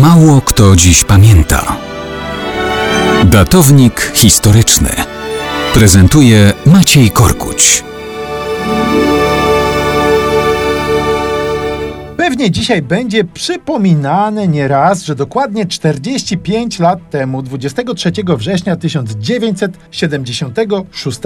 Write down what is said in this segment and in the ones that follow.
Mało kto dziś pamięta. Datownik historyczny prezentuje Maciej Korkuć. Pewnie dzisiaj będzie przypominane nieraz, że dokładnie 45 lat temu, 23 września 1976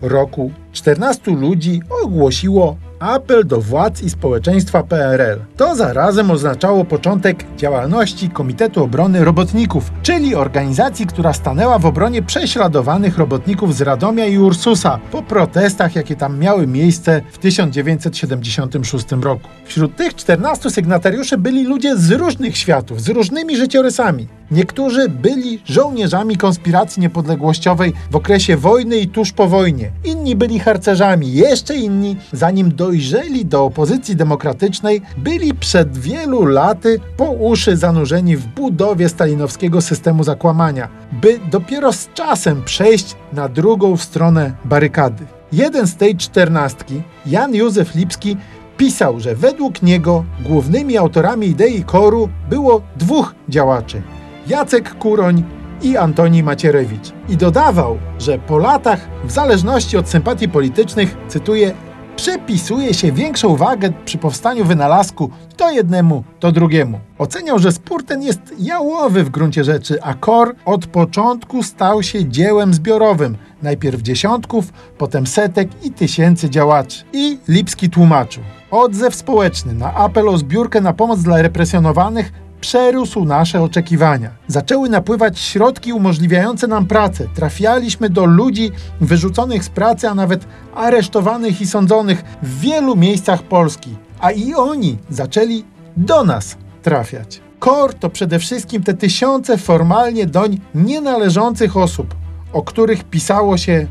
roku, 14 ludzi ogłosiło apel do władz i społeczeństwa PRL. To zarazem oznaczało początek działalności Komitetu Obrony Robotników, czyli organizacji, która stanęła w obronie prześladowanych robotników z Radomia i Ursusa po protestach, jakie tam miały miejsce w 1976 roku. Wśród tych 14 sygnatariuszy byli ludzie z różnych światów, z różnymi życiorysami. Niektórzy byli żołnierzami konspiracji niepodległościowej w okresie wojny i tuż po wojnie. Inni byli harcerzami, jeszcze inni, zanim dojrzeli do opozycji demokratycznej, byli przed wielu laty po uszy zanurzeni w budowie stalinowskiego systemu zakłamania, by dopiero z czasem przejść na drugą stronę barykady. Jeden z tej czternastki, Jan Józef Lipski, pisał, że według niego głównymi autorami idei koru było dwóch działaczy – Jacek Kuroń i Antoni Macierewicz. I dodawał, że po latach, w zależności od sympatii politycznych, cytuję, przypisuje się większą wagę przy powstaniu wynalazku to jednemu, to drugiemu. Oceniał, że spór ten jest jałowy w gruncie rzeczy, a KOR od początku stał się dziełem zbiorowym. Najpierw dziesiątków, potem setek i tysięcy działaczy. I Lipski tłumaczył. Odzew społeczny na apel o zbiórkę na pomoc dla represjonowanych przerósł nasze oczekiwania. Zaczęły napływać środki umożliwiające nam pracę. Trafialiśmy do ludzi wyrzuconych z pracy, a nawet aresztowanych i sądzonych w wielu miejscach Polski. A i oni zaczęli do nas trafiać. KOR to przede wszystkim te tysiące formalnie doń nienależących osób, o których pisało się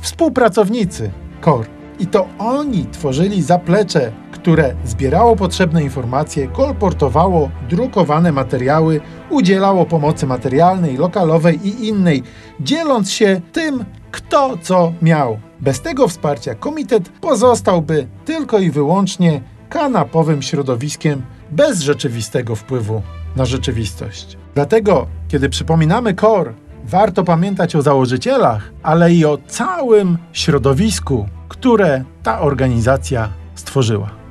współpracownicy KOR. I to oni tworzyli zaplecze które zbierało potrzebne informacje, kolportowało drukowane materiały, udzielało pomocy materialnej, lokalowej i innej, dzieląc się tym, kto co miał. Bez tego wsparcia komitet pozostałby tylko i wyłącznie kanapowym środowiskiem bez rzeczywistego wpływu na rzeczywistość. Dlatego, kiedy przypominamy KOR, warto pamiętać o założycielach, ale i o całym środowisku, które ta organizacja stworzyła.